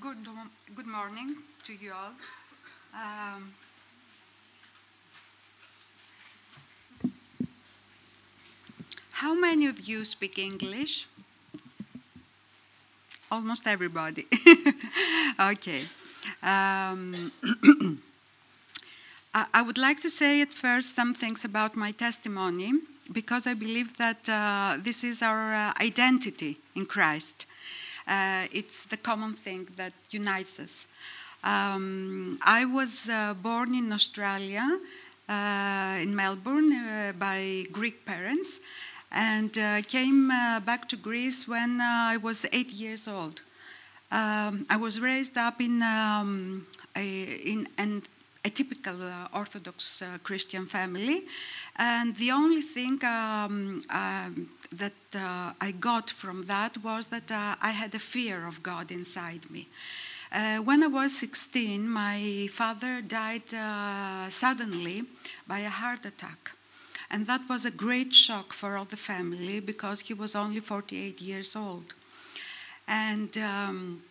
Good, good morning to you all. Um, how many of you speak English? Almost everybody. okay. Um, I, would like to say at first some things about my testimony because I believe that uh, this is our uh, identity in Christ. Uh, it's the common thing that unites us. Um, I was uh, born in Australia, uh, in Melbourne, by Greek parents, and came back to Greece when I was eight years old. Um, I was raised up in, um, a, in an a typical uh, Orthodox uh, Christian family. And the only thing um, um, that uh, I got from that was that uh, I had a fear of God inside me. Uh, when I was 16, my father died uh, suddenly by a heart attack. And that was a great shock for all the family because he was only 48 years old. And um,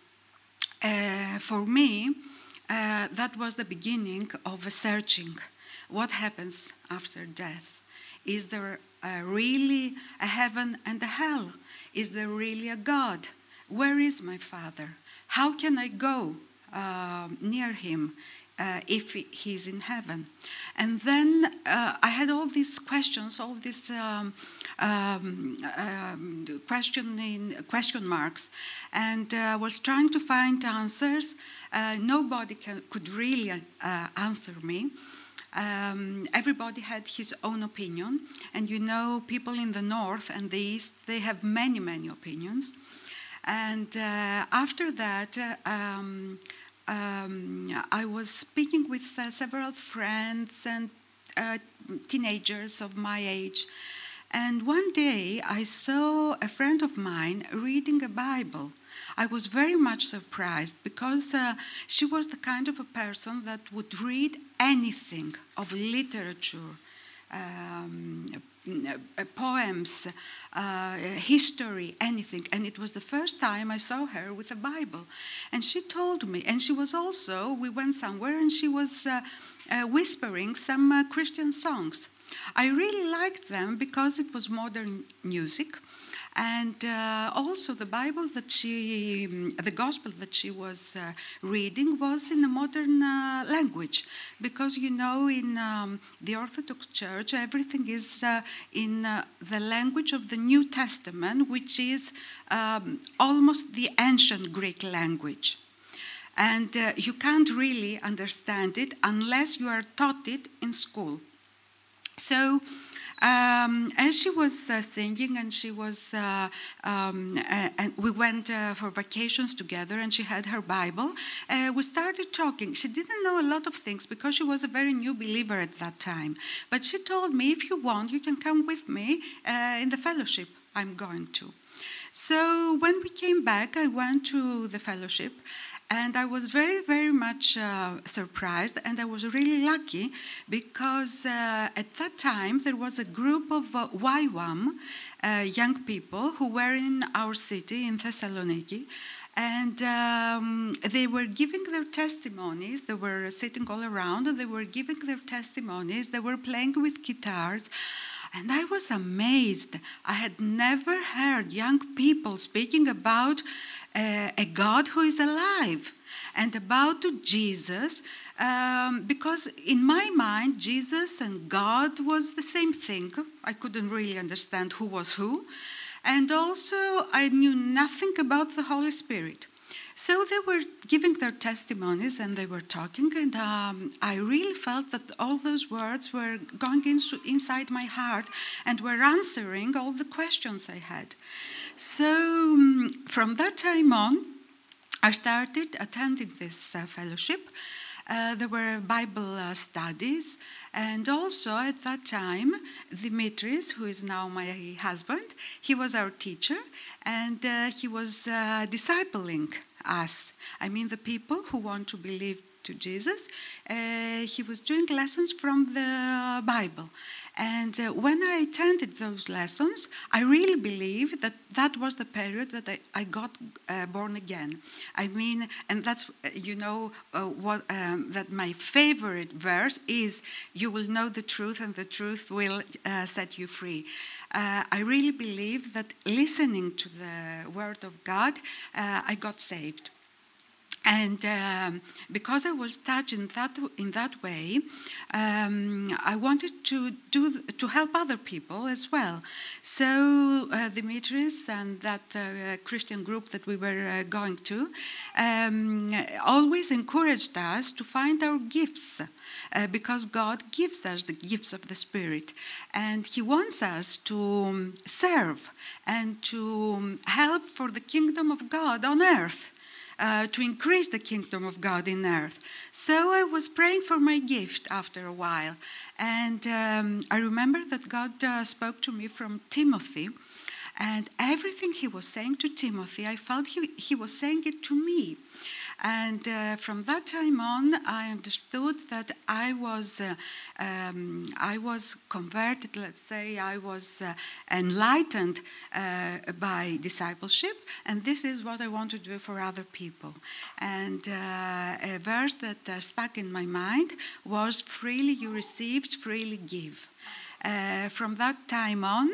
for me, uh, that was the beginning of a searching. What happens after death? Is there really a heaven and a hell? Is there really a God? Where is my Father? How can I go uh, near him? Uh, if he's in heaven. And then uh, I had all these questions, all these um, um, um, question, question marks, and uh, was trying to find answers. Uh, nobody can, could really uh, answer me. Um, everybody had his own opinion, and you know, people in the north and the east, they have many, many opinions. And uh, after that, um, um, I was speaking with several friends and uh, teenagers of my age. And one day I saw a friend of mine reading a Bible. I was very much surprised because uh, she was the kind of a person that would read anything of literature, um, uh, poems, uh, history, anything. And it was the first time I saw her with a Bible. And she told me, and she was also, we went somewhere and she was uh, uh whispering some uh, Christian songs. I really liked them because it was modern music. And uh, also, the Bible that she, the gospel that she was uh, reading was in a modern uh, language. Because, you know, in um, the Orthodox Church, everything is uh, in uh, the language of the New Testament, which is um, almost the ancient Greek language. And uh, you can't really understand it unless you are taught it in school. So, um, as she was uh, singing, and she was, uh, um, and we went uh, for vacations together, and she had her Bible. Uh, we started talking. She didn't know a lot of things because she was a very new believer at that time. But she told me, if you want, you can come with me uh, in the fellowship. I'm going to. So when we came back, I went to the fellowship. And I was very, very much uh, surprised, and I was really lucky because uh, at that time there was a group of uh, YWAM uh, young people who were in our city in Thessaloniki, and um, they were giving their testimonies. They were sitting all around and they were giving their testimonies. They were playing with guitars. And I was amazed. I had never heard young people speaking about uh, a God who is alive and about Jesus um, because in my mind jesus and god was the same thing. I couldn't really understand who was who. And also i knew nothing about the holy spirit. So they were giving their testimonies and they were talking, and um, I really felt that all those words were going inside my heart and were answering all the questions I had. So um, from that time on, I started attending this uh, fellowship. Uh, there were Bible uh, studies, and also at that time, Dimitris, who is now my husband, he was our teacher, and uh, he was uh, discipling us. I mean, the people who want to believe to Jesus, uh, he was doing lessons from the Bible. And uh, when I attended those lessons, I really believe that that was the period that I, I got uh, born again. I mean, and that's, uh, you know, uh, what, um, that my favorite verse is, You will know the truth, and the truth will uh, set you free. I really believe that listening to the Word of God, I got saved. And um, because I was touched in that, in that way, um, I wanted to, do, to help other people as well. So, uh, Dimitris and that uh, Christian group that we were uh, going to um, always encouraged us to find our gifts. Uh, because God gives us the gifts of the Spirit. And He wants us to um, serve and to um, help for the kingdom of God on earth uh, to increase the kingdom of God in earth. So I was praying for my gift after a while. And um, I remember that God uh, spoke to me from Timothy. And everything he was saying to Timothy, I felt he, he was saying it to me. And uh, from that time on, I understood that I was, uh, um, I was converted, let's say, I was uh, enlightened uh, by discipleship, and this is what I want to do for other people. And uh, a verse that uh, stuck in my mind was freely you received, freely give. from that time on,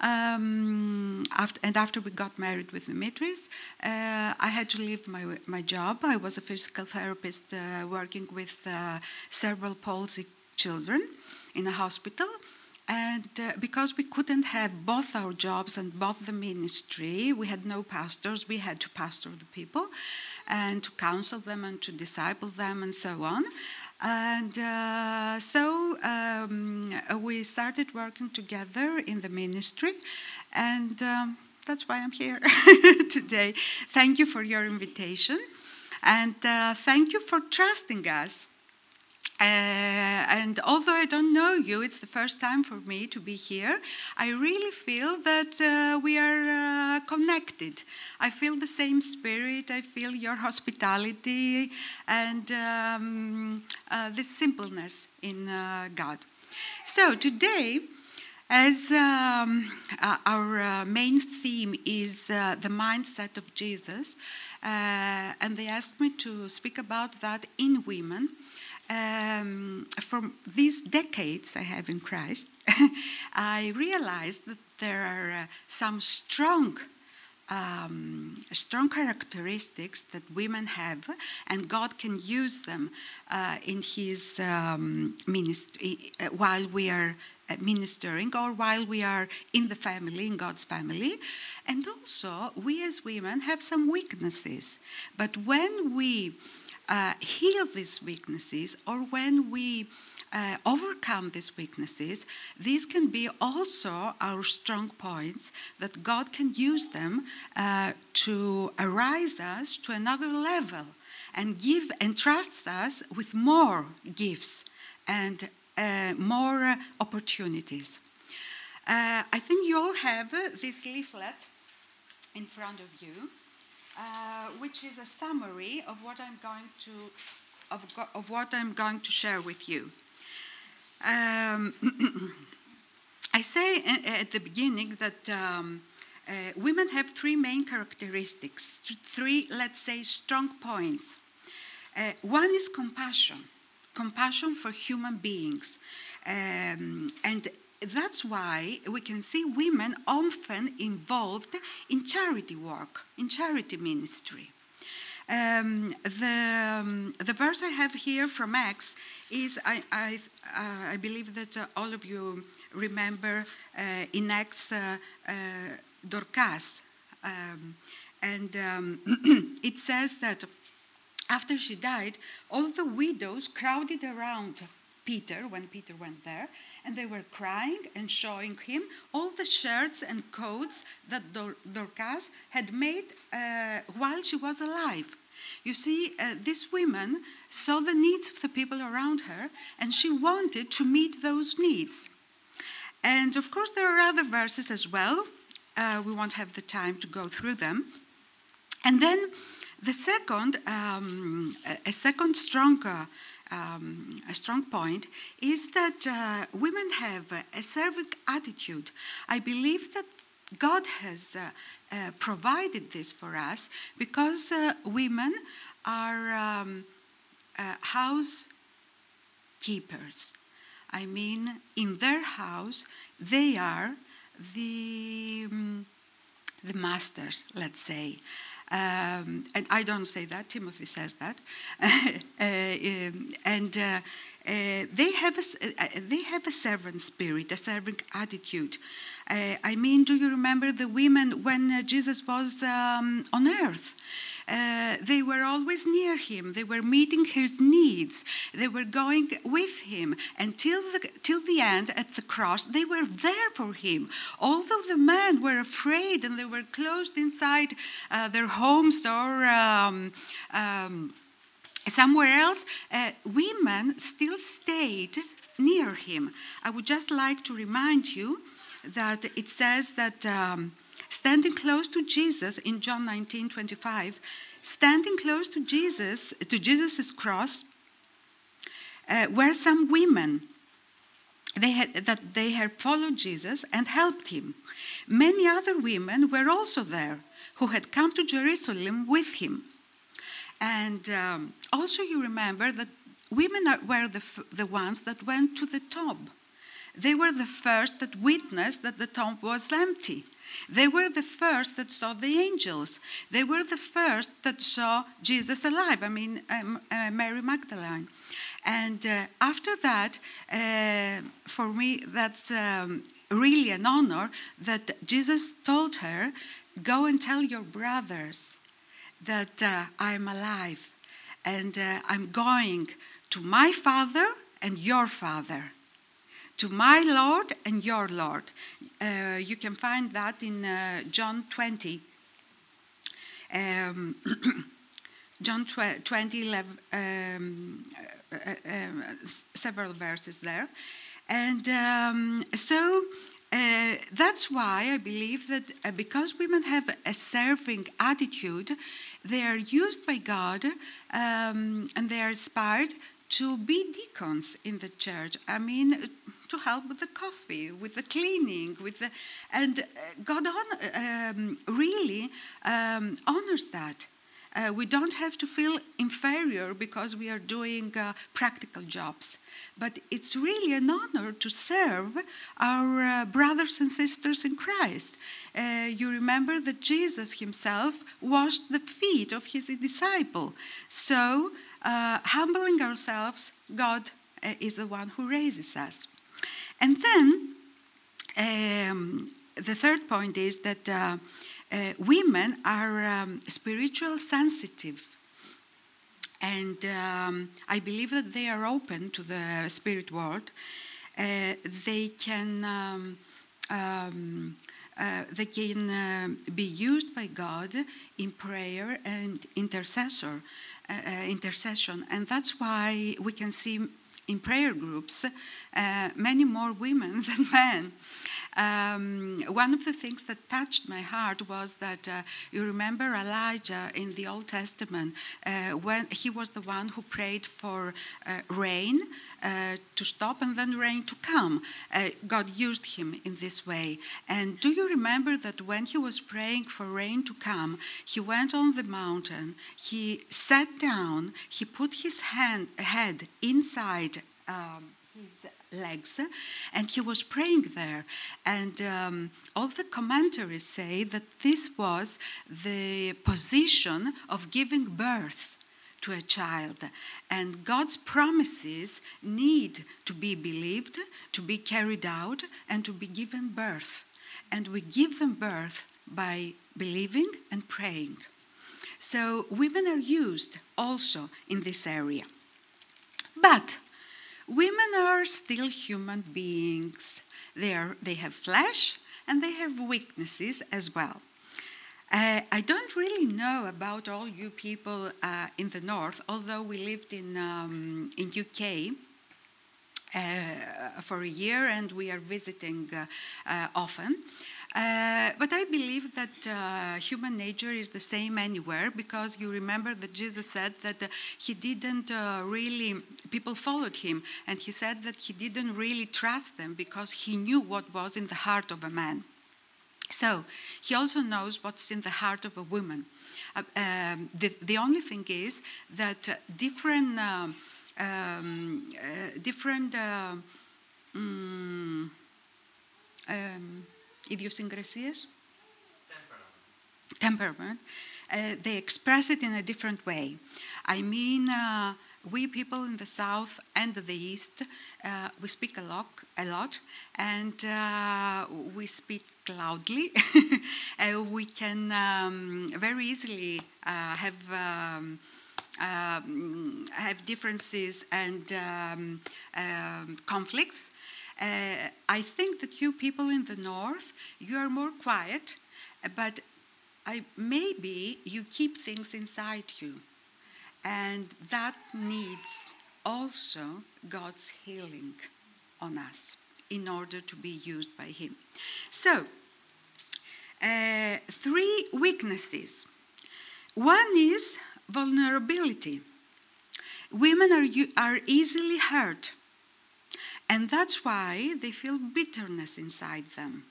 um, after, and after we got married with Dimitris, uh, I had to leave my, my job. I was a physical therapist uh, working with uh, cerebral palsy children in a hospital. And uh, because we couldn't have both our jobs and both the ministry, we had no pastors, we had to pastor the people and to counsel them and to disciple them and so on. And uh, so um, we started working together in the ministry, and um, that's why I'm here today. Thank you for your invitation, and uh, thank you for trusting us. Uh, and although I don't know you, it's the first time for me to be here. I really feel that uh, we are uh, connected. I feel the same spirit, I feel your hospitality and um, uh, this simpleness in uh, God. So today, as um, uh, our main theme is the mindset of Jesus, and they asked me to speak about that in women um, from these decades I have in Christ, I realized that there are uh, some strong, um, strong characteristics that women have, and God can use them uh, in His um, ministry uh, while we are uh, ministering or while we are in the family, in God's family. And also, we as women have some weaknesses. But when we uh, heal these weaknesses or when we uh, overcome these weaknesses, these can be also our strong points that God can use them uh, to arise us to another level and give and trust us with more gifts and uh, more opportunities. Uh, I think you all have this leaflet in front of you. Uh, which is a summary of what I'm going to of, of what I'm going to share with you. Um, I say at the beginning that um, uh, women have three main characteristics, three, let's say, strong points. Uh, one is compassion, compassion for human beings. Um, and that's why we can see women often involved in charity work, in charity ministry. Um, the, um, the verse I have here from Acts is, I, I, uh, I believe that uh, all of you remember uh, in Acts uh, uh, Dorcas. Um, and um, it says that after she died, all the widows crowded around Peter when Peter went there and they were crying and showing him all the shirts and coats that Dor- Dorcas had made uh, while she was alive. You see, uh, this woman saw the needs of the people around her and she wanted to meet those needs. And of course, there are other verses as well. Uh, we won't have the time to go through them. And then The second, um, a second stronger um, a strong point is that uh, women have a serving attitude. I believe that God has uh, uh provided this for us because uh, women are um, uh, housekeepers. I mean, in their house, they are the, um, the masters, let's say. Um, and I don't say that, Timothy says that. uh, um, and uh, uh, they, have a, they have a servant spirit, a servant attitude. Uh, I mean, do you remember the women when uh, Jesus was um, on earth? Uh, they were always near him. They were meeting his needs. They were going with him until the, till the end at the cross. They were there for him. Although the men were afraid and they were closed inside uh, their homes or um, um, somewhere else, uh, women still stayed near him. I would just like to remind you that it says that. Um, standing close to Jesus in John 19 25, standing close to Jesus, to Jesus' cross, uh, were some women they had, that they had followed Jesus and helped him. Many other women were also there who had come to Jerusalem with him. And um, also, you remember that women are, were the, the ones that went to the tomb. They were the first that witnessed that the tomb was empty. They were the first that saw the angels. They were the first that saw Jesus alive. I mean, um, uh, Mary Magdalene. And uh, after that, uh, for me, that's um, really an honor that Jesus told her, Go and tell your brothers that uh, I'm alive and uh, I'm going to my father and your father to my Lord and your Lord. Uh, you can find that in uh, John 20. Um, John 20, 11, um, uh, uh, um, several verses there. And um, so uh, that's why I believe that uh, because women have a serving attitude, they are used by God um, and they are inspired to be deacons in the church. I mean, to help with the coffee, with the cleaning, with the, and uh, God um, really um, honors that. Uh, we don't have to feel inferior because we are doing uh, practical jobs. But it's really an honor to serve our uh, brothers and sisters in Christ. Uh, you remember that Jesus himself washed the feet of his disciple. So, uh, humbling ourselves, God uh, is the one who raises us. And then um, the third point is that uh, uh, women are um, spiritual sensitive. And um, I believe that they are open to the spirit world. Uh, they can, um, um, uh, they can uh, be used by God in prayer and intercessor, uh, intercession. And that's why we can see in prayer groups uh, many more women than men. Um, one of the things that touched my heart was that uh, you remember Elijah in the Old Testament uh, when he was the one who prayed for uh, rain uh, to stop and then rain to come. Uh, God used him in this way. And do you remember that when he was praying for rain to come, he went on the mountain, he sat down, he put his hand, head inside um, his legs, and he was praying there. And um, all the commentaries say that this was the position of giving birth to a child. And God's promises need to be believed, to be carried out, and to be given birth. And we give them birth by believing and praying. So women are used also in this area. But women are still human beings. They, are, they have flesh and they have weaknesses as well. Uh, I don't really know about all you people uh, in the north, although we lived in, um, in UK uh, for a year and we are visiting uh, uh, often. Uh, but I believe that uh, human nature is the same anywhere because you remember that Jesus said that uh, he didn't uh, really, people followed him, and he said that he didn't really trust them because he knew what was in the heart of a man. So he also knows what's in the heart of a woman. Uh, um, the, the, only thing is that uh, different, um, different um, um, idiosyncrasies, temperament, temperament uh, they express it in a different way. I mean, uh, we people in the south and the east, uh, we speak a lot, a lot, and uh, we speak loudly. Uh, we can um, very easily uh, have. Um, um, have differences and um, um, conflicts, uh, I think that you people in the north, you are more quiet, but I, maybe you keep things inside you. And that needs also God's healing on us in order to be used by Him. So, uh, three weaknesses. One is vulnerability. Women are, are easily hurt and that's why they feel bitterness inside them.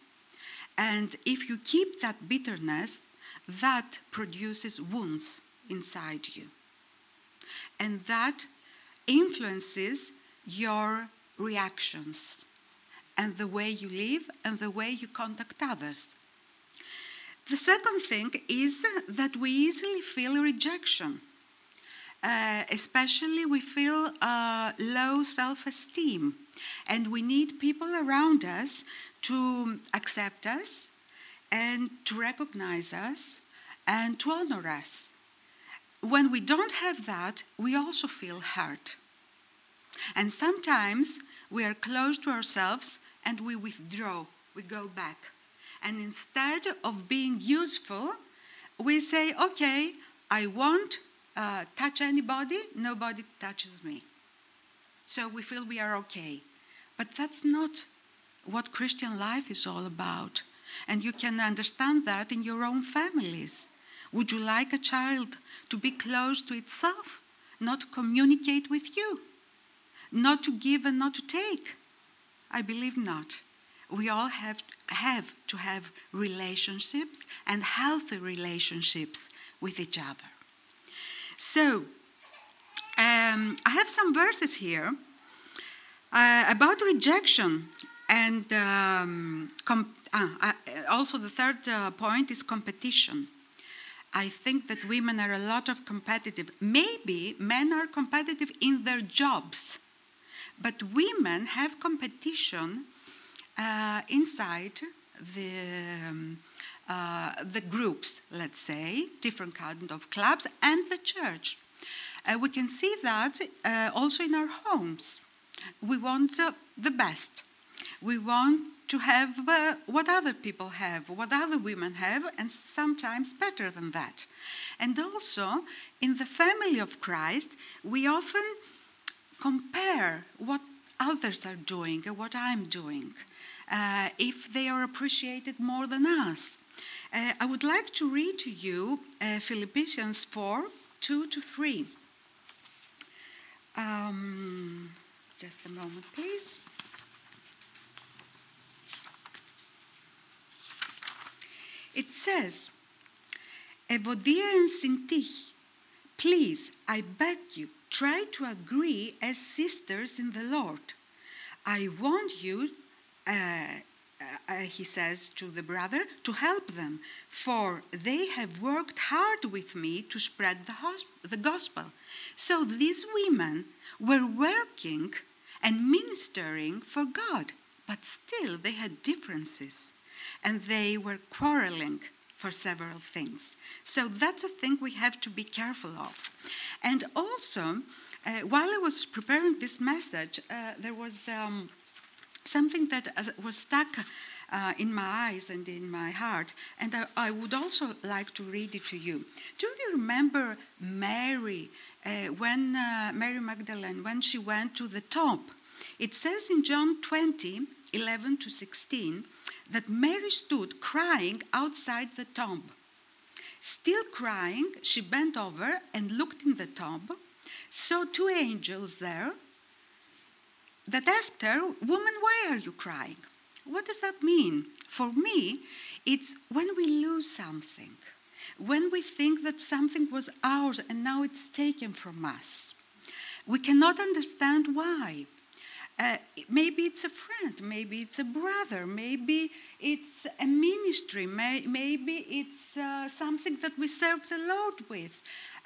And if you keep that bitterness, that produces wounds inside you. And that influences your reactions and the way you live and the way you contact others. The second thing is that we easily feel rejection. Uh, especially, we feel uh, low self esteem and we need people around us to accept us and to recognize us and to honor us. When we don't have that, we also feel hurt. And sometimes we are close to ourselves and we withdraw, we go back. And instead of being useful, we say, okay, I won't uh, touch anybody, nobody touches me. So we feel we are okay. But that's not what Christian life is all about. And you can understand that in your own families. Would you like a child to be close to itself, not communicate with you, not to give and not to take? I believe not. We all have, have to have relationships and healthy relationships with each other. So, um, I have some verses here uh, about rejection and um, uh, uh, also the third uh, point is competition. I think that women are a lot of competitive. Maybe men are competitive in their jobs, but women have competition uh, inside the um, uh, the groups, let's say, different kind of clubs, and the church. Uh, we can see that uh, also in our homes. We want the best. We want to have uh, what other people have, what other women have, and sometimes better than that. And also, in the family of Christ, we often compare what others are doing and what I'm doing, uh, if they are appreciated more than us. Uh, I would like to read to you uh, Philippians 4 2 to 3. Um, just a moment, please. It says, Evodia and Syntyche, please, I beg you, try to agree as sisters in the Lord. I want you, uh, uh, he says to the brother, to help them, for they have worked hard with me to spread the, hosp- the gospel. So these women were working and ministering for God, but still they had differences and they were quarreling for several things. So that's a thing we have to be careful of. And also, uh, while I was preparing this message, uh, there was um, something that was stuck uh, in my eyes and in my heart, and I, I, would also like to read it to you. Do you remember Mary uh, when uh, Mary Magdalene, when she went to the top, it says in John 20, 11 to 16, that Mary stood crying outside the tomb. Still crying, she bent over and looked in the tomb, saw two angels there that asked her, Woman, why are you crying? What does that mean? For me, it's when we lose something, when we think that something was ours and now it's taken from us. We cannot understand why. Uh, maybe it's a friend, maybe it's a brother, maybe it's a ministry, may, maybe it's uh, something that we serve the Lord with.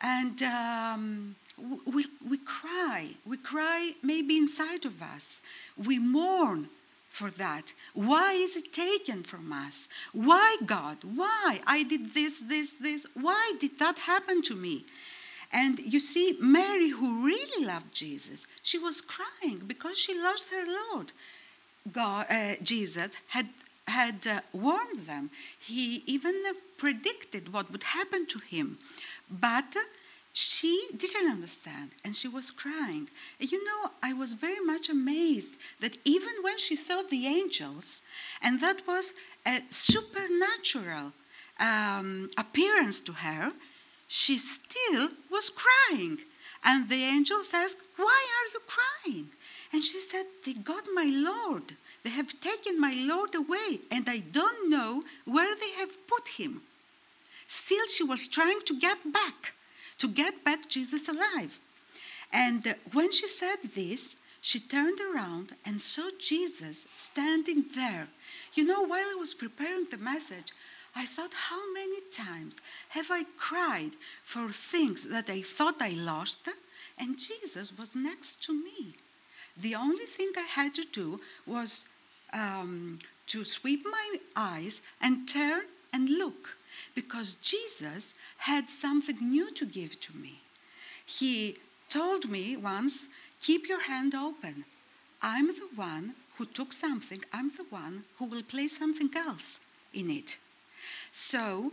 And um, we, we cry, we cry maybe inside of us. We mourn for that. Why is it taken from us? Why, God? Why? I did this, this, this. Why did that happen to me? And you see, Mary, who really loved Jesus, she was crying because she lost her Lord. God, uh, Jesus had, had uh, warned them. He even predicted what would happen to him. But she didn't understand and she was crying. You know, I was very much amazed that even when she saw the angels, and that was a supernatural um, appearance to her, she still was crying. And the angels asked, Why are you crying? And she said, They got my Lord. They have taken my Lord away, and I don't know where they have put him. Still, she was trying to get back, to get back Jesus alive. And when she said this, she turned around and saw Jesus standing there. You know, while I was preparing the message, I thought, how many times have I cried for things that I thought I lost, and Jesus was next to me? The only thing I had to do was um, to sweep my eyes and turn and look, because Jesus had something new to give to me. He told me once, Keep your hand open. I'm the one who took something, I'm the one who will place something else in it. So,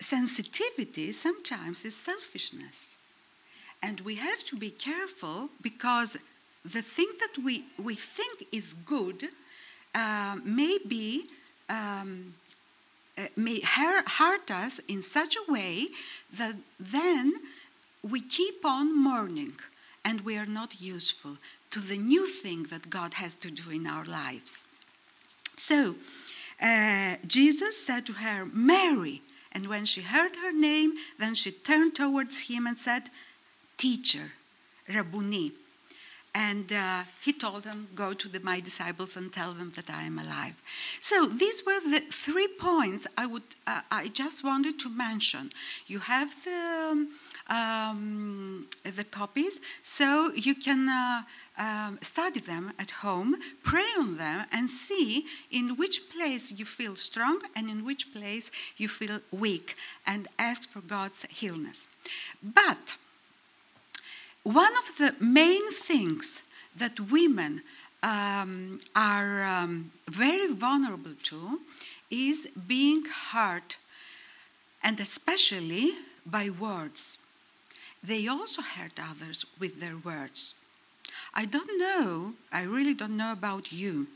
sensitivity sometimes is selfishness. And we have to be careful because the thing that we, we think is good uh, may be. Um, uh, may hurt us in such a way that then we keep on mourning and we are not useful to the new thing that God has to do in our lives. So, uh, Jesus said to her, Mary. And when she heard her name, then she turned towards him and said, Teacher, Rabboni. And uh, he told them, Go to the, my disciples and tell them that I am alive. So these were the three points I, would, uh, I just wanted to mention. You have the, um, the copies, so you can uh, um, study them at home, pray on them, and see in which place you feel strong and in which place you feel weak, and ask for God's healness. But one of the main things that women um, are um, very vulnerable to is being hurt, and especially by words. They also hurt others with their words. I don't know, I really don't know about you.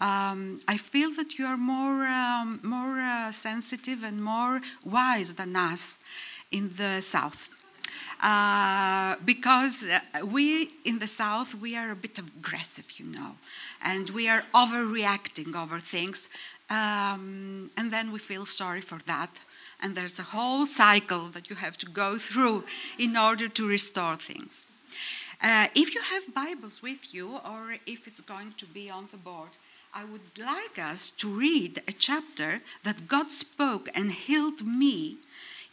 Um, I feel that you are more, um, more uh, sensitive and more wise than us in the South. Uh, because uh, we in the South, we are a bit aggressive, you know, and we are overreacting over things. Um, and then we feel sorry for that. And there's a whole cycle that you have to go through in order to restore things. Uh, if you have Bibles with you, or if it's going to be on the board, I would like us to read a chapter that God spoke and healed me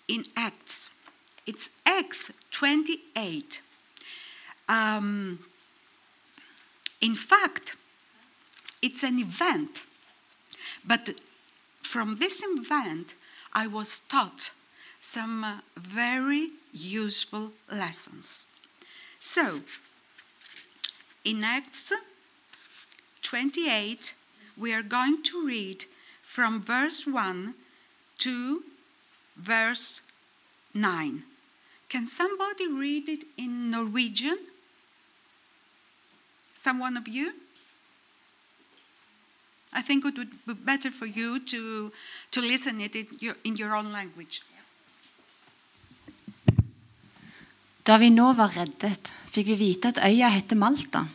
in Acts. It's Acts 28. Um, in fact, it's an event, but from this event, I was taught some very useful lessons. So, in Acts 28, we are going to read from verse 1 to verse 9. Can somebody read it in Norwegian? Someone of you? I think it would be better for you to, to listen it in your, in your own language. Da vi nå var reddet, fikk vi vite at øya heter Malta.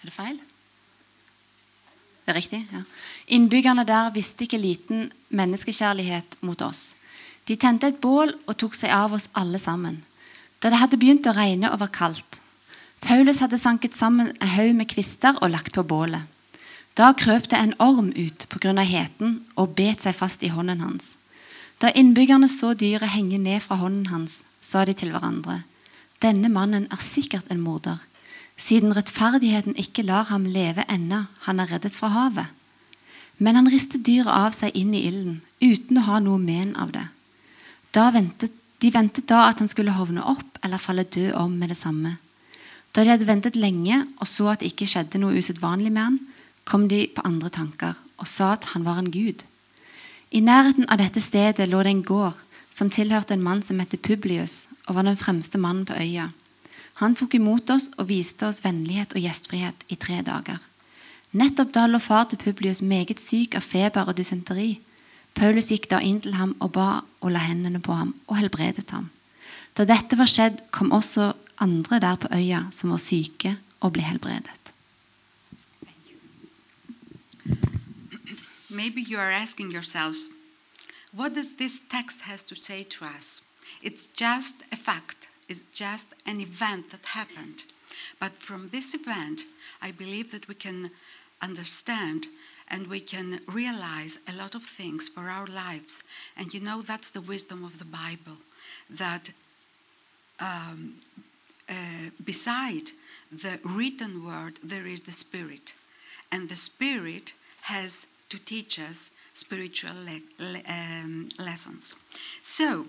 Er det feil? Det er riktig? Ja. Innbyggerne der visste ikke liten menneskekjærlighet mot oss. De tente et bål og tok seg av oss alle sammen. Da det hadde begynt å regne og var kaldt. Paulus hadde sanket sammen en haug med kvister og lagt på bålet. Da krøp det en orm ut pga. heten og bet seg fast i hånden hans. Da innbyggerne så dyret henge ned fra hånden hans, sa de til hverandre.: Denne mannen er sikkert en morder, siden rettferdigheten ikke lar ham leve ennå han er reddet fra havet. Men han ristet dyret av seg inn i ilden, uten å ha noe men av det. Ventet, de ventet da at han skulle hovne opp eller falle død om med det samme. Da de hadde ventet lenge og så at det ikke skjedde noe usedvanlig med han, kom de på andre tanker og sa at han var en gud. I nærheten av dette stedet lå det en gård som tilhørte en mann som het Publius og var den fremste mannen på øya. Han tok imot oss og viste oss vennlighet og gjestfrihet i tre dager. Nettopp da lå far til Publius meget syk av feber og dysenteri. Paulus gikk da inn til ham og ba og la hendene på ham og helbredet ham. Da dette var skjedd, kom også andre der på øya som var syke, og ble helbredet. Maybe you are asking yourselves, what does this text has to say to us? It's just a fact. It's just an event that happened. But from this event, I believe that we can understand and we can realize a lot of things for our lives. And you know, that's the wisdom of the Bible that um, uh, beside the written word, there is the Spirit. And the Spirit has to teach us spiritual le- le- um, lessons. So,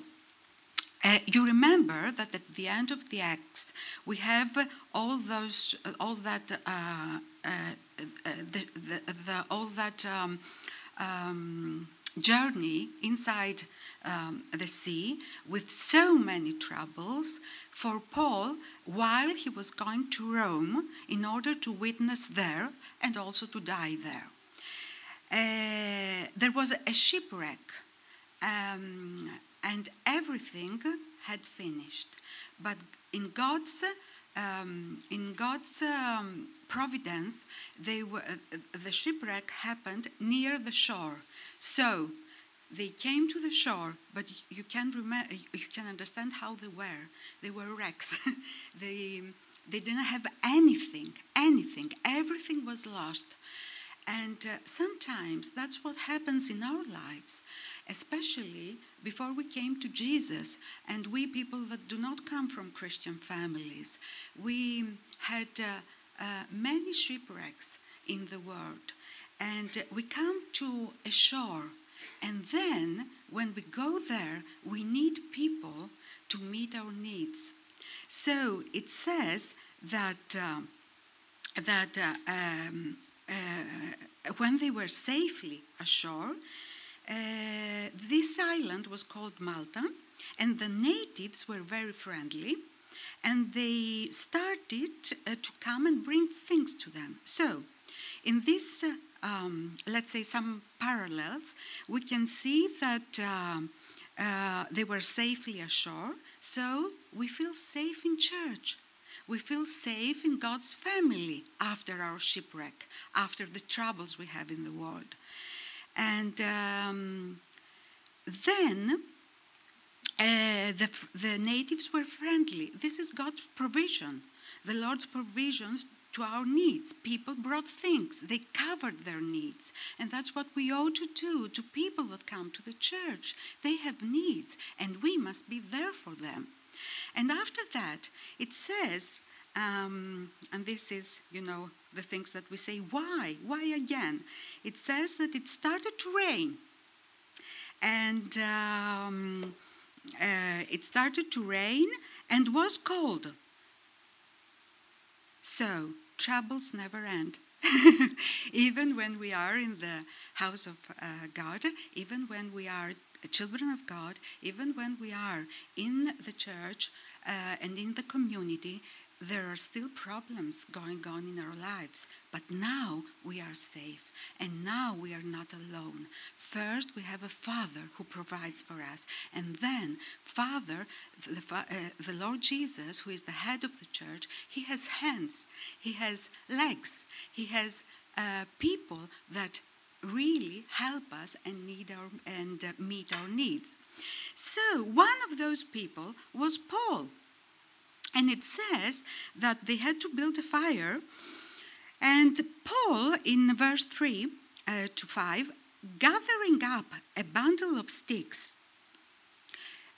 uh, you remember that at the end of the Acts, we have all those, all that, uh, uh, the, the, the, all that um, um, journey inside um, the sea with so many troubles for Paul while he was going to Rome in order to witness there and also to die there. Uh, there was a shipwreck um, and everything had finished. But in God's um, in God's um, providence, they were, uh, the shipwreck happened near the shore. So they came to the shore, but you can remember, you can understand how they were. They were wrecks. they they didn't have anything, anything. Everything was lost. And uh, sometimes that's what happens in our lives especially before we came to Jesus, and we people that do not come from Christian families, we had uh, uh, many shipwrecks in the world, and we come to a shore, and then when we go there, we need people to meet our needs. So it says that uh, that uh, um, uh, when they were safely ashore, uh, this island was called Malta, and the natives were very friendly, and they started uh, to come and bring things to them. So, in this, uh, um, let's say, some parallels, we can see that um, uh, they were safely ashore, so we feel safe in church. We feel safe in God's family after our shipwreck, after the troubles we have in the world. And um, then uh, the, the natives were friendly. This is God's provision, the Lord's provisions to our needs. People brought things, they covered their needs. And that's what we ought to do to people that come to the church. They have needs, and we must be there for them. And after that, it says, um, and this is, you know, the things that we say, why? Why again? It says that it started to rain. And um, uh, it started to rain and was cold. So, troubles never end. even when we are in the house of uh, God, even when we are children of God, even when we are in the church uh, and in the community, there are still problems going on in our lives, but now we are safe and now we are not alone. First, we have a Father who provides for us, and then, Father, the, uh, the Lord Jesus, who is the head of the church, he has hands, he has legs, he has uh, people that really help us and need our and uh, meet our needs. So one of those people was Paul. And it says that they had to build a fire. And Paul, in verse 3 uh, to 5, gathering up a bundle of sticks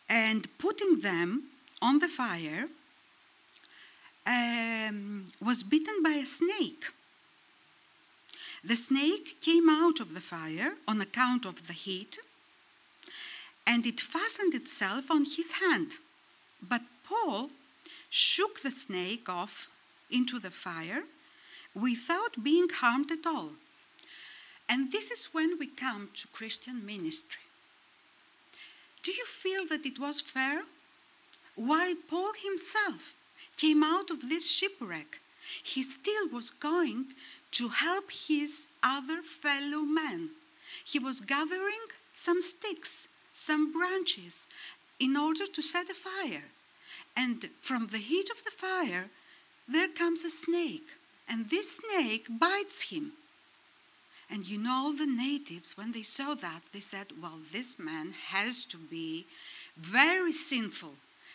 and putting them on the fire, um, was bitten by a snake. The snake came out of the fire on account of the heat, and it fastened itself on his hand. But Paul shook the snake off into the fire without being harmed at all. And this is when we come to Christian ministry. Do you feel that it was fair? While Paul himself came out of this shipwreck, he still was going to help his other fellow men. He was gathering some sticks, some branches, in order to set a fire. And from the heat of the fire, there comes a snake, and this snake bites him. And you know, the natives, when they saw that, they said, Well, this man has to be very sinful,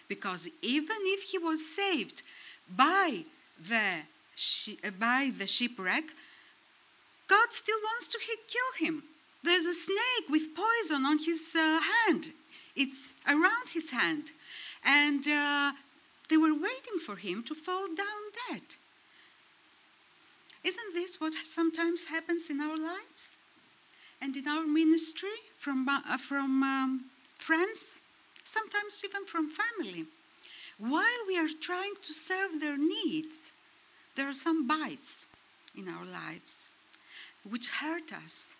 because even if he was saved by the, by the shipwreck, God still wants to kill him. There's a snake with poison on his uh, hand, it's around his hand. And uh, they were waiting for him to fall down dead. Isn't this what sometimes happens in our lives and in our ministry from, uh, from um, friends, sometimes even from family? While we are trying to serve their needs, there are some bites in our lives which hurt us.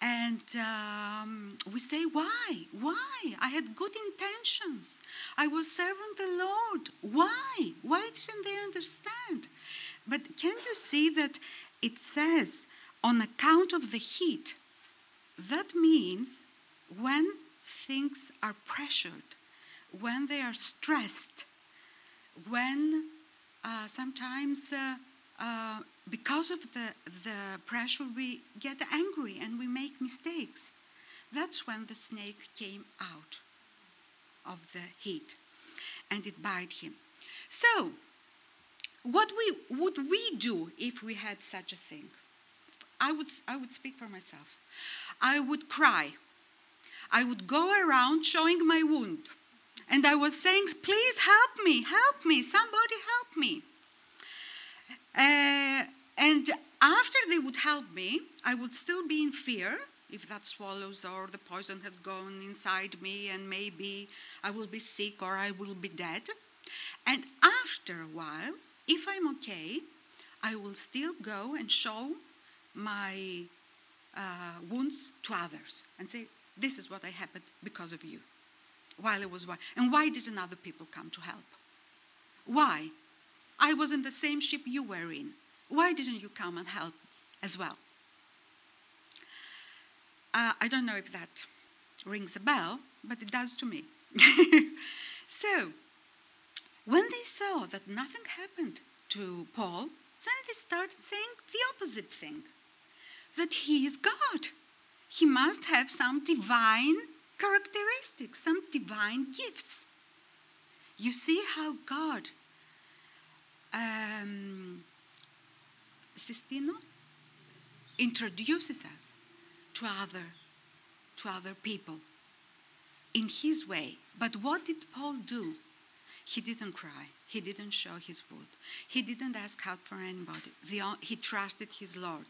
And um, we say, Why? Why? I had good intentions. I was serving the Lord. Why? Why didn't they understand? But can you see that it says, on account of the heat? That means when things are pressured, when they are stressed, when uh, sometimes uh, uh, because of the, the pressure, we get angry and we make mistakes. That's when the snake came out of the heat and it bit him. So, what we, would we do if we had such a thing? I would, I would speak for myself. I would cry. I would go around showing my wound. And I was saying, please help me, help me, somebody help me. Uh, and after they would help me, I would still be in fear if that swallows or the poison had gone inside me, and maybe I will be sick or I will be dead. And after a while, if I'm okay, I will still go and show my uh, wounds to others and say, This is what I happened because of you. While it was why. And why didn't other people come to help? Why? I was in the same ship you were in. Why didn't you come and help as well? Uh, I don't know if that rings a bell, but it does to me. so, when they saw that nothing happened to Paul, then they started saying the opposite thing that he is God. He must have some divine characteristics, some divine gifts. You see how God um, Sistino introduces us to other, to other people in his way. But what did Paul do? He didn't cry. He didn't show his wound. He didn't ask help for anybody. The, he trusted his Lord.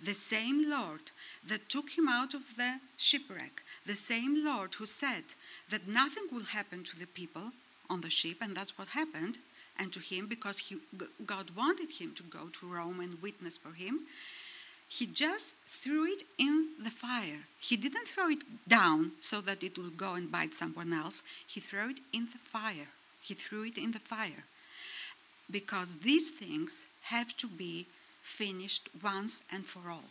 The same Lord that took him out of the shipwreck, the same Lord who said that nothing will happen to the people on the ship, and that's what happened, and to him because he, God wanted him to go to Rome and witness for him. He just threw it in the fire. He didn't throw it down so that it would go and bite someone else. He threw it in the fire. He threw it in the fire. because these things have to be finished once and for all.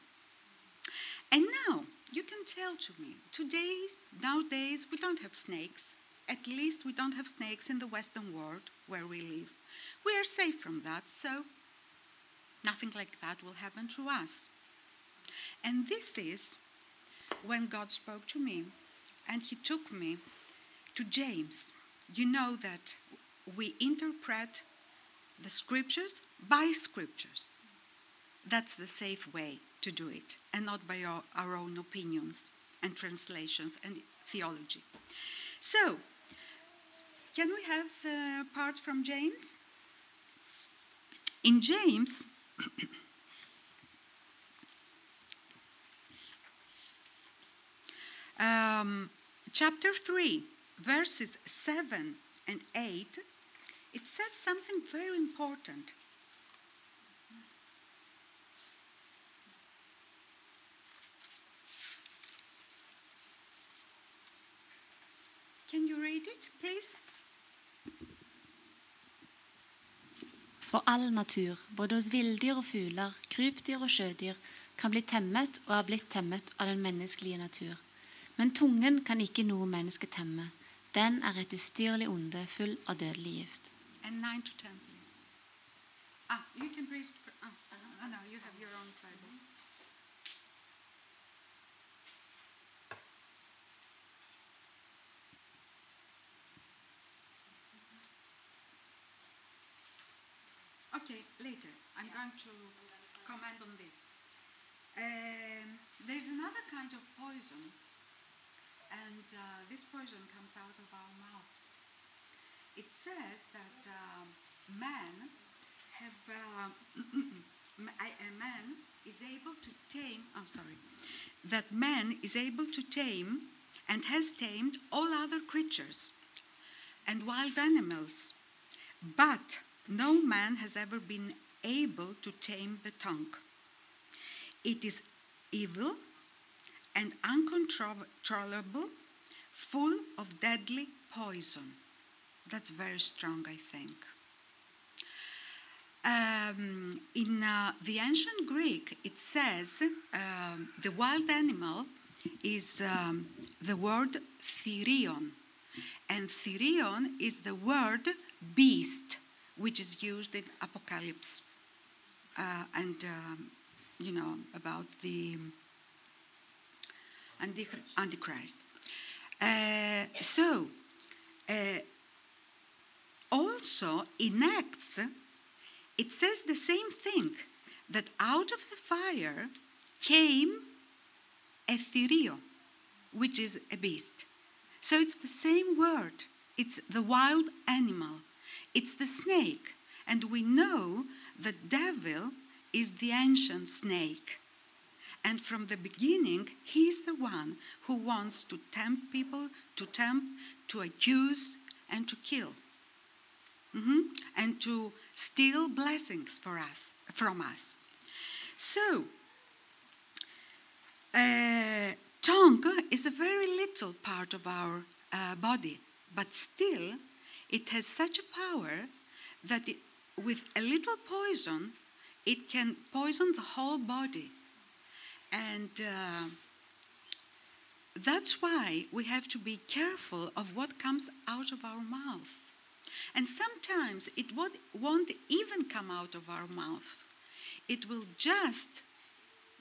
And now you can tell to me, today, nowadays, we don't have snakes. At least we don't have snakes in the Western world where we live. We are safe from that, so nothing like that will happen to us. And this is when God spoke to me and He took me to James. You know that we interpret the scriptures by scriptures. That's the safe way to do it, and not by our, our own opinions and translations and theology. So, can we have the part from James? In James, um, chapter 3, verses 7 and 8, it says something very important. Can you read it, please? For all natur, både hos villdyr og fugler, krypdyr og sjødyr, kan bli temmet og er blitt temmet av den menneskelige natur. Men tungen kan ikke noe menneske temme. Den er et ustyrlig onde, full av dødelig gift. And 9 to 10, please. Ah, you can ah, to comment on this. Um, there's another kind of poison, and uh, this poison comes out of our mouths. It says that um, man have uh, a man is able to tame. I'm sorry, that man is able to tame and has tamed all other creatures and wild animals, but no man has ever been able to tame the tongue. It is evil and uncontrollable, full of deadly poison. That's very strong, I think. Um, in uh, the ancient Greek, it says um, the wild animal is um, the word therion, and therion is the word beast, which is used in Apocalypse, uh, and um, you know about the Antichr- Antichrist. Uh, so, uh, also in Acts, it says the same thing that out of the fire came a thirio, which is a beast. So it's the same word. It's the wild animal. It's the snake. And we know the devil is the ancient snake. And from the beginning, he's the one who wants to tempt people, to tempt, to accuse, and to kill. Mhm. And to steal blessings for us, from us. So, uh, tongue is a very little part of our uh, body, but still, it has such a power that it, with a little poison, it can poison the whole body. And uh, that's why we have to be careful of what comes out of our mouth. And sometimes it won't, even come out of our mouth. It will just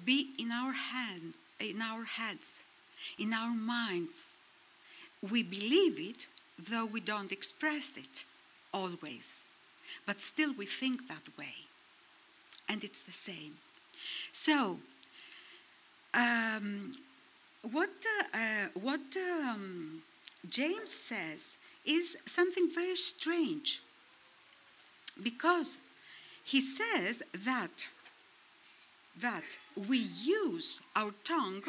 be in our hand, in our heads, in our minds. We believe it, though we don't express it always. But still we think that way. And it's the same. So, um, what, uh, what um, James says is something very strange because he says that that we use our tongue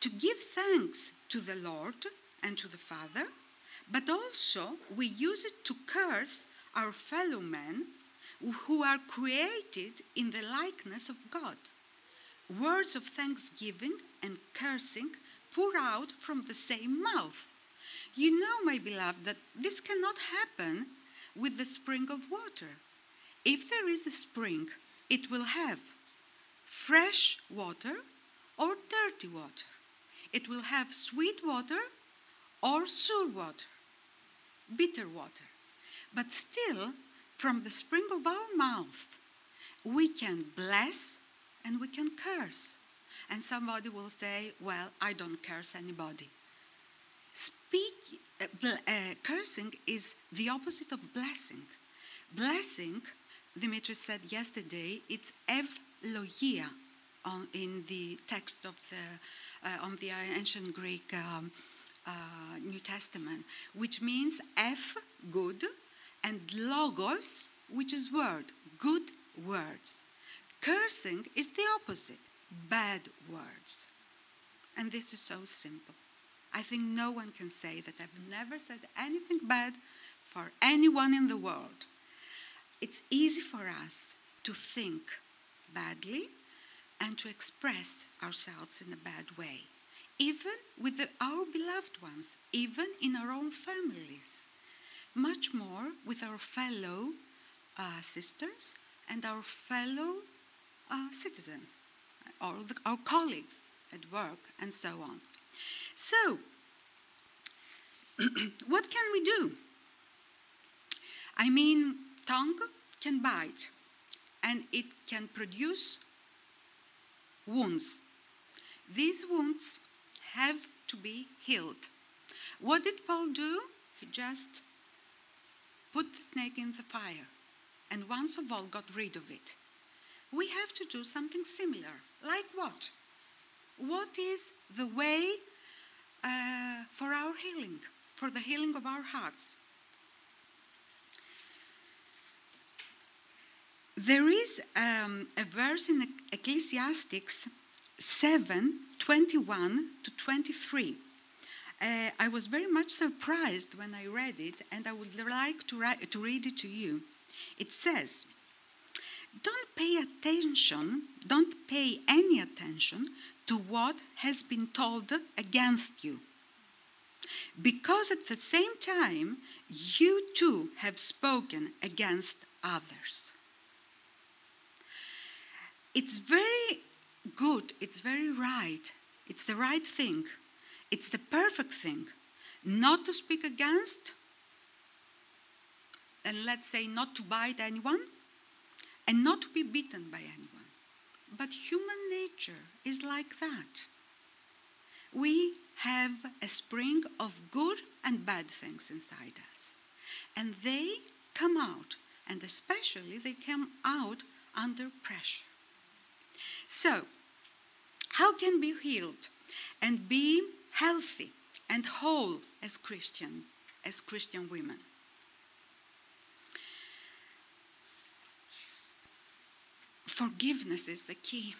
to give thanks to the Lord and to the Father, but also we use it to curse our fellow men who are created in the likeness of God. Words of thanksgiving and cursing pour out from the same mouth. You know, my beloved, that this cannot happen with the spring of water. If there is a spring, it will have fresh water or dirty water. It will have sweet water or sour water, bitter water. But still, from the spring of our mouth, we can bless and we can curse. And somebody will say, Well, I don't curse anybody. Speak, uh, uh, cursing is the opposite of blessing. Blessing, Dimitri said yesterday, it's evlogia on, in the text of the, uh, on the ancient Greek um, uh, New Testament, which means F, good, and logos, which is word, good words. Cursing is the opposite, bad words. And this is so simple. I think no one can say that I've never said anything bad for anyone in the world. It's easy for us to think badly and to express ourselves in a bad way, even with the, our beloved ones, even in our own families, much more with our fellow uh, sisters and our fellow uh, citizens, or the, our colleagues at work, and so on. So, what can we do? I mean, tongue can bite and it can produce wounds. These wounds have to be healed. What did Paul do? He just put the snake in the fire and once of all got rid of it. We have to do something similar. Like what? What is the way uh, for our healing, for the healing of our hearts. There is um, a verse in Ecclesiastics 7 21 to 23. Uh, I was very much surprised when I read it, and I would like to, ri- to read it to you. It says, Don't pay attention, don't pay any attention to what has been told against you. Because at the same time, you too have spoken against others. It's very good, it's very right, it's the right thing, it's the perfect thing not to speak against, and let's say not to bite anyone, and not to be beaten by anyone. But human nature is like that. We have a spring of good and bad things inside us. And they come out, and especially they come out under pressure. So, how can be healed and be healthy and whole as Christian, as Christian women? Forgiveness is the key.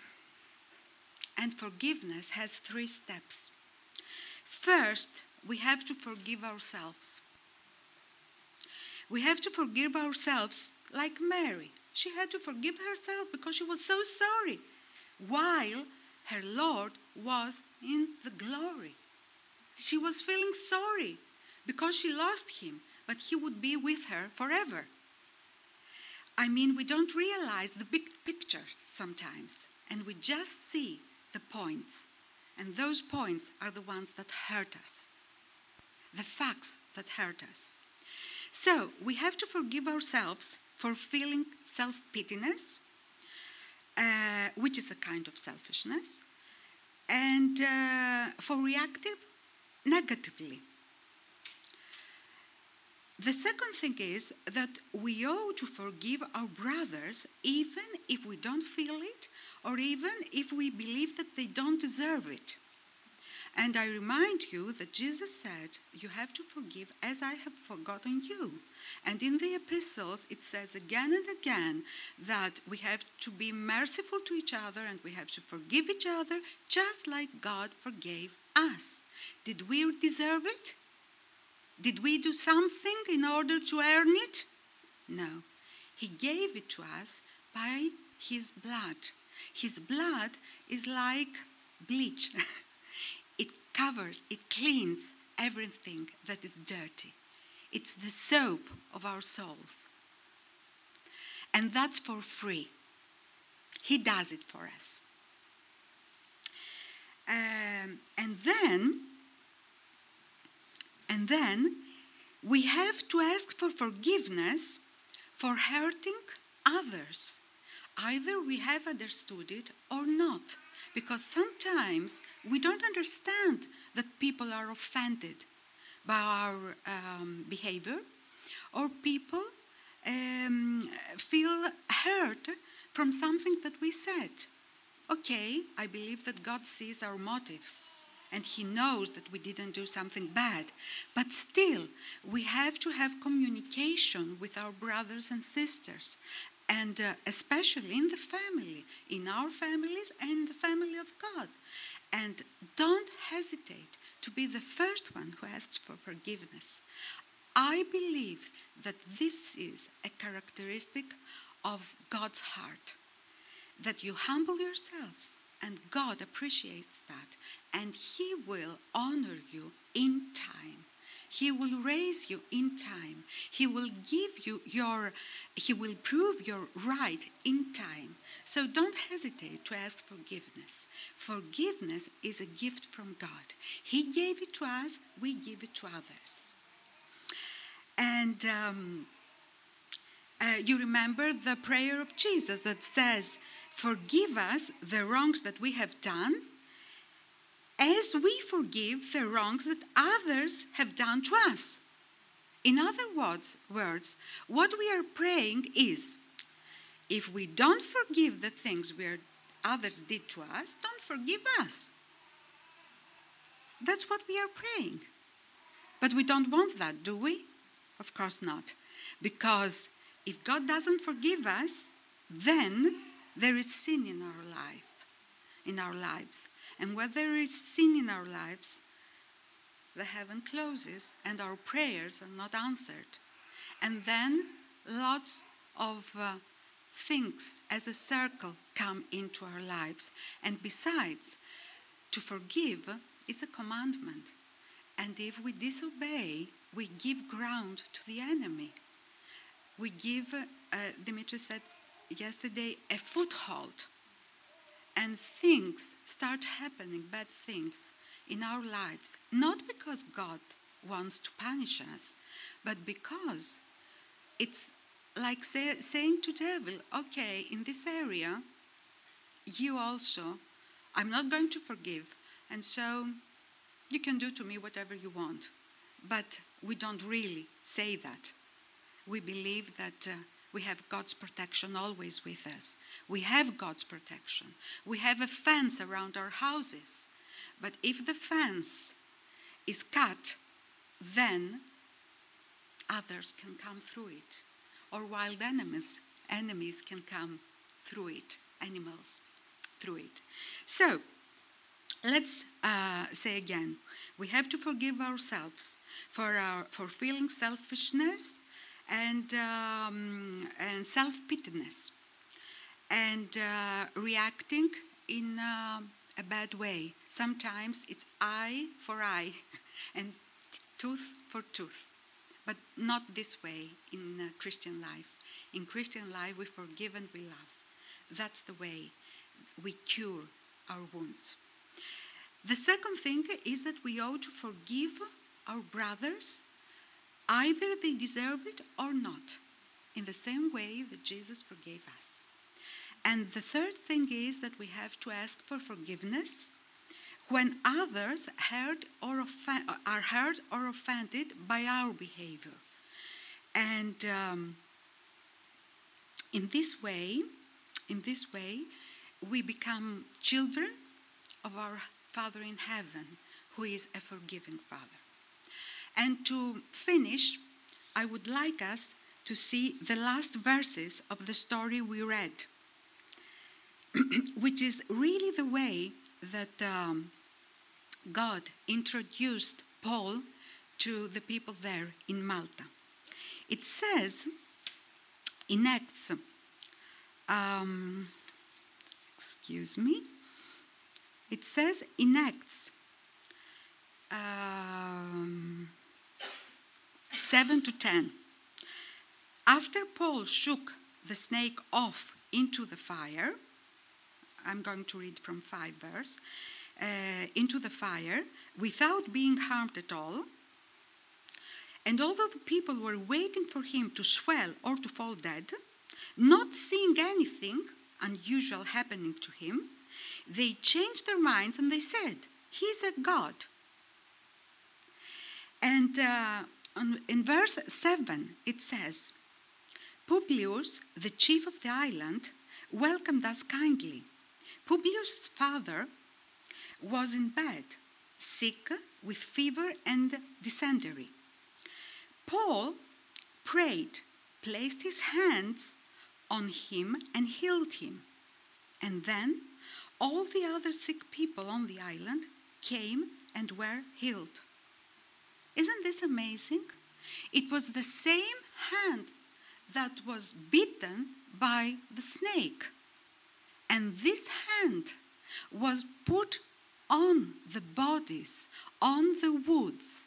And forgiveness has three steps. First, we have to forgive ourselves. We have to forgive ourselves like Mary. She had to forgive herself because she was so sorry while her Lord was in the glory. She was feeling sorry because she lost him, but he would be with her forever. I mean, we don't realize the big picture sometimes, and we just see the points. And those points are the ones that hurt us, the facts that hurt us. So we have to forgive ourselves for feeling self pityness, uh, which is a kind of selfishness, and uh, for reactive negatively the second thing is that we owe to forgive our brothers even if we don't feel it or even if we believe that they don't deserve it. And I remind you that Jesus said, You have to forgive as I have forgotten you. And in the epistles, it says again and again that we have to be merciful to each other and we have to forgive each other just like God forgave us. Did we deserve it? Did we do something in order to earn it? No. He gave it to us by His blood. His blood is like bleach, it covers, it cleans everything that is dirty. It's the soap of our souls. And that's for free. He does it for us. Um, and then, and then we have to ask for forgiveness for hurting others. Either we have understood it or not, because sometimes we don't understand that people are offended by our um, behavior, or people um, feel hurt from something that we said. Okay, I believe that God sees our motives and He knows that we didn't do something bad. But still, we have to have communication with our brothers and sisters, and uh, especially in the family, in our families and the family of God. And don't hesitate to be the first one who asks for forgiveness. I believe that this is a characteristic of God's heart that you humble yourself, and God appreciates that, and He will honor you in time. He will raise you in time. He will give you your, He will prove your right in time. So don't hesitate to ask forgiveness. Forgiveness is a gift from God. He gave it to us, we give it to others. And um, uh, you remember the prayer of Jesus that says, Forgive us the wrongs that we have done, as we forgive the wrongs that others have done to us. In other words, words, what we are praying is if we don't forgive the things we are, others did to us, don't forgive us. That's what we are praying. But we don't want that, do we? Of course not. Because if God doesn't forgive us, then there is sin in our life, in our lives. And where there is sin in our lives, the heaven closes and our prayers are not answered. And then lots of uh, things as a circle come into our lives. And besides, to forgive is a commandment. And if we disobey, we give ground to the enemy. We give, uh, Dimitri said yesterday a foothold and things start happening, bad things in our lives, not because God wants to punish us, but because it's like say, saying to devil, okay, in this area, you also, I'm not going to forgive, and so you can do to me whatever you want. But we don't really say that. We believe that. Uh, we have God's protection always with us. We have God's protection. We have a fence around our houses. But if the fence is cut, then others can come through it. Or wild enemies, enemies can come through it, animals through it. So, let's uh, say again we have to forgive ourselves for, our, for feeling selfishness and, um, and self pityness and uh, reacting in uh, a bad way. Sometimes it's eye for eye and tooth for tooth, but not this way in uh, Christian life. In Christian life, we forgive and we love. That's the way we cure our wounds. The second thing is that we ought to forgive our brothers Either they deserve it or not, in the same way that Jesus forgave us. And the third thing is that we have to ask for forgiveness when others hurt or are hurt or offended by our behavior. And um, in this way, in this way, we become children of our Father in heaven, who is a forgiving Father. And to finish, I would like us to see the last verses of the story we read, which is really the way that um, God introduced Paul to the people there in Malta. It says in Acts, um, excuse me, it says in Acts um, 7 to 10. After Paul shook the snake off into the fire. I'm going to read from 5 verse. Uh, into the fire without being harmed at all. And although the people were waiting for him to swell or to fall dead, not seeing anything unusual happening to him, they changed their minds and they said, He's a God. And uh, in verse 7, it says, Publius, the chief of the island, welcomed us kindly. Publius' father was in bed, sick with fever and dysentery. Paul prayed, placed his hands on him, and healed him. And then all the other sick people on the island came and were healed. Isn't this amazing? It was the same hand that was bitten by the snake. And this hand was put on the bodies, on the woods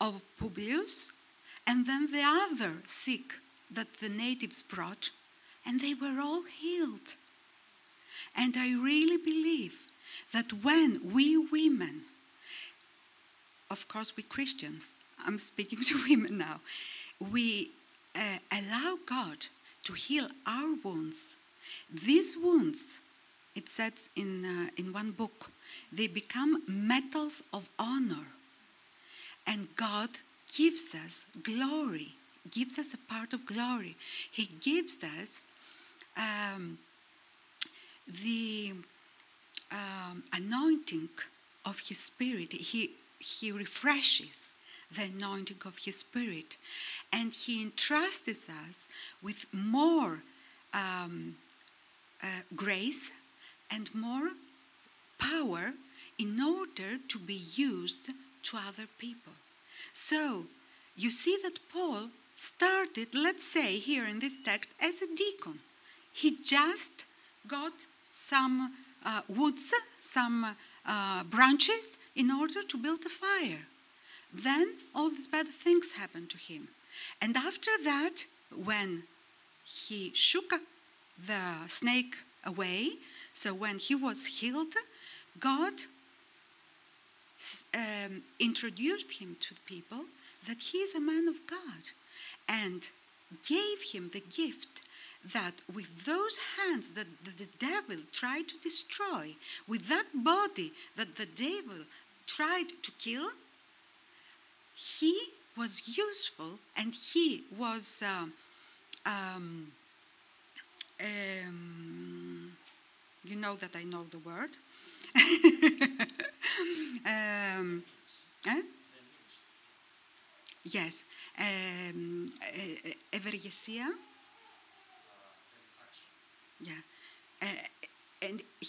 of Publius, and then the other sick that the natives brought, and they were all healed. And I really believe that when we women, of course, we Christians, I'm speaking to women now, we uh, allow God to heal our wounds, these wounds, it says in, uh, in one book, they become metals of honor. And God gives us glory, gives us a part of glory. He gives us um, the um, anointing of His Spirit. He, he refreshes the anointing of His Spirit. And He entrusts us with more um, uh, grace and more power in order to be used to other people. So, you see that Paul started, let's say here in this text, as a deacon. He just got some uh, woods, some uh, branches in order to build a fire. Then all these bad things happened to him. And after that, when he shook the snake away, so when he was healed, God um, introduced him to the people that he is a man of God and gave him the gift that with those hands that the devil tried to destroy, with that body that the devil tried to kill, he was useful and he was um, um, um, you know that I know the word. eh? Yes, um, uh, Yeah, uh, and. He,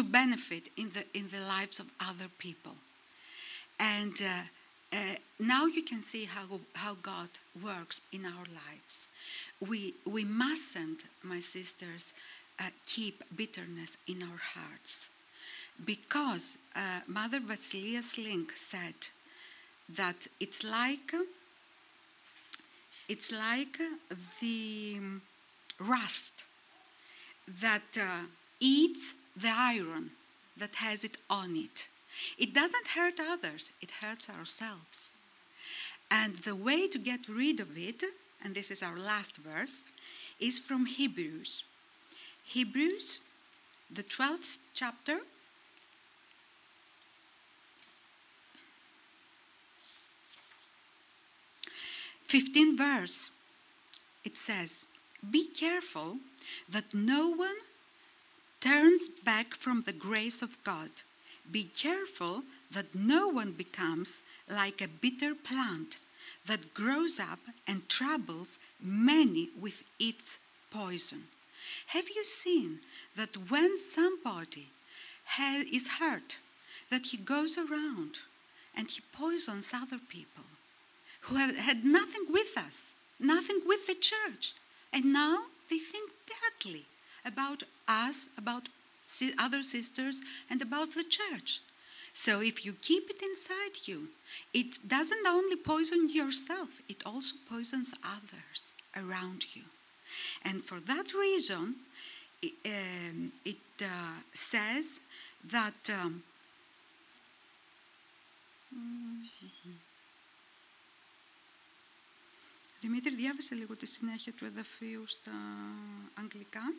to benefit in the, in the lives of other people. And uh, uh, now you can see how, how God works in our lives. We, we mustn't, my sisters, uh, keep bitterness in our hearts. Because uh, Mother Basilea Schlink said that it's like it's like the rust that uh, eats the iron that has it on it. It doesn't hurt others, it hurts ourselves. And the way to get rid of it, and this is our last verse, is from Hebrews. Hebrews, the 12th chapter. Fifteen verse, it says, Be careful that no one turns back from the grace of God. Be careful that no one becomes like a bitter plant that grows up and troubles many with its poison. Have you seen that when somebody is hurt, that he goes around and he poisons other people who have had nothing with us, nothing with the church, and now they think badly about us, about other sisters, and about the church. So if you keep it inside you, it doesn't only poison yourself, it also poisons others around you. And for that reason, i- um, it uh, says that. Um, Δημήτρη, διάβασε λίγο τη συνέχεια του εδαφίου στα αγγλικά.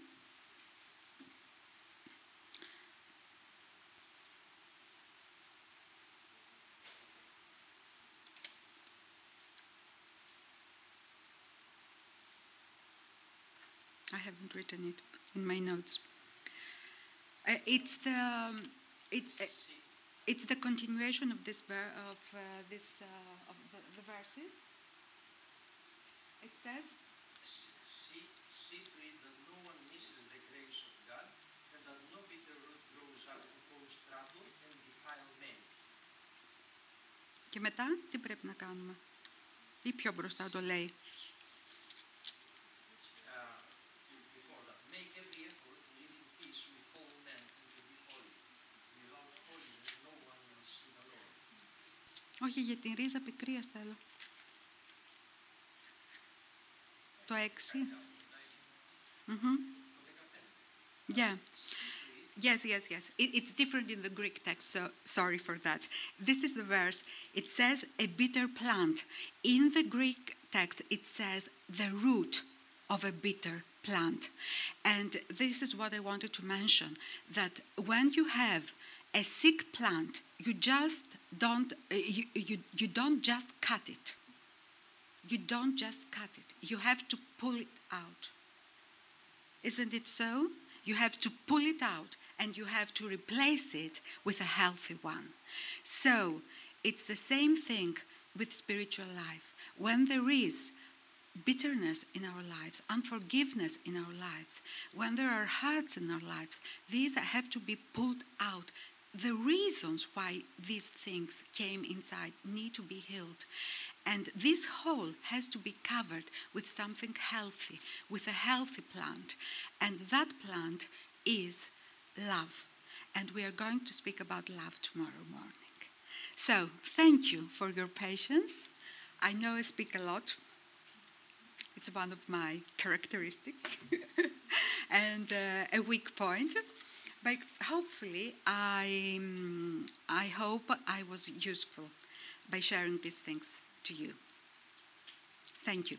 written it in my notes. Uh, it's the um, it, uh, it's the continuation of this ver- of uh, this uh, of the, the verses. It says, See, see to it that no one misses the grace of God, and that no bitter root grows up to cause trouble and defile many. και μετά τι πρέπει να κάνουμε. Ή πιο μπροστά το λέει. Όχι, για την ρίζα πικρίας θέλω. Το έξι. Μμμ. Yeah. Yes, yes, yes. It, it's different in the Greek text, so sorry for that. This is the verse. It says a bitter plant. In the Greek text, it says the root of a bitter plant. And this is what I wanted to mention that when you have a sick plant, you just don't, uh, you, you, you don't just cut it. You don't just cut it. You have to pull it out. Isn't it so? You have to pull it out and you have to replace it with a healthy one. So it's the same thing with spiritual life. When there is bitterness in our lives, unforgiveness in our lives, when there are hurts in our lives, these have to be pulled out. The reasons why these things came inside need to be healed. And this hole has to be covered with something healthy, with a healthy plant. And that plant is love. And we are going to speak about love tomorrow morning. So, thank you for your patience. I know I speak a lot. It's one of my characteristics and uh, a weak point. But hopefully, I, mm, I hope I was useful by sharing these things to you. Thank you.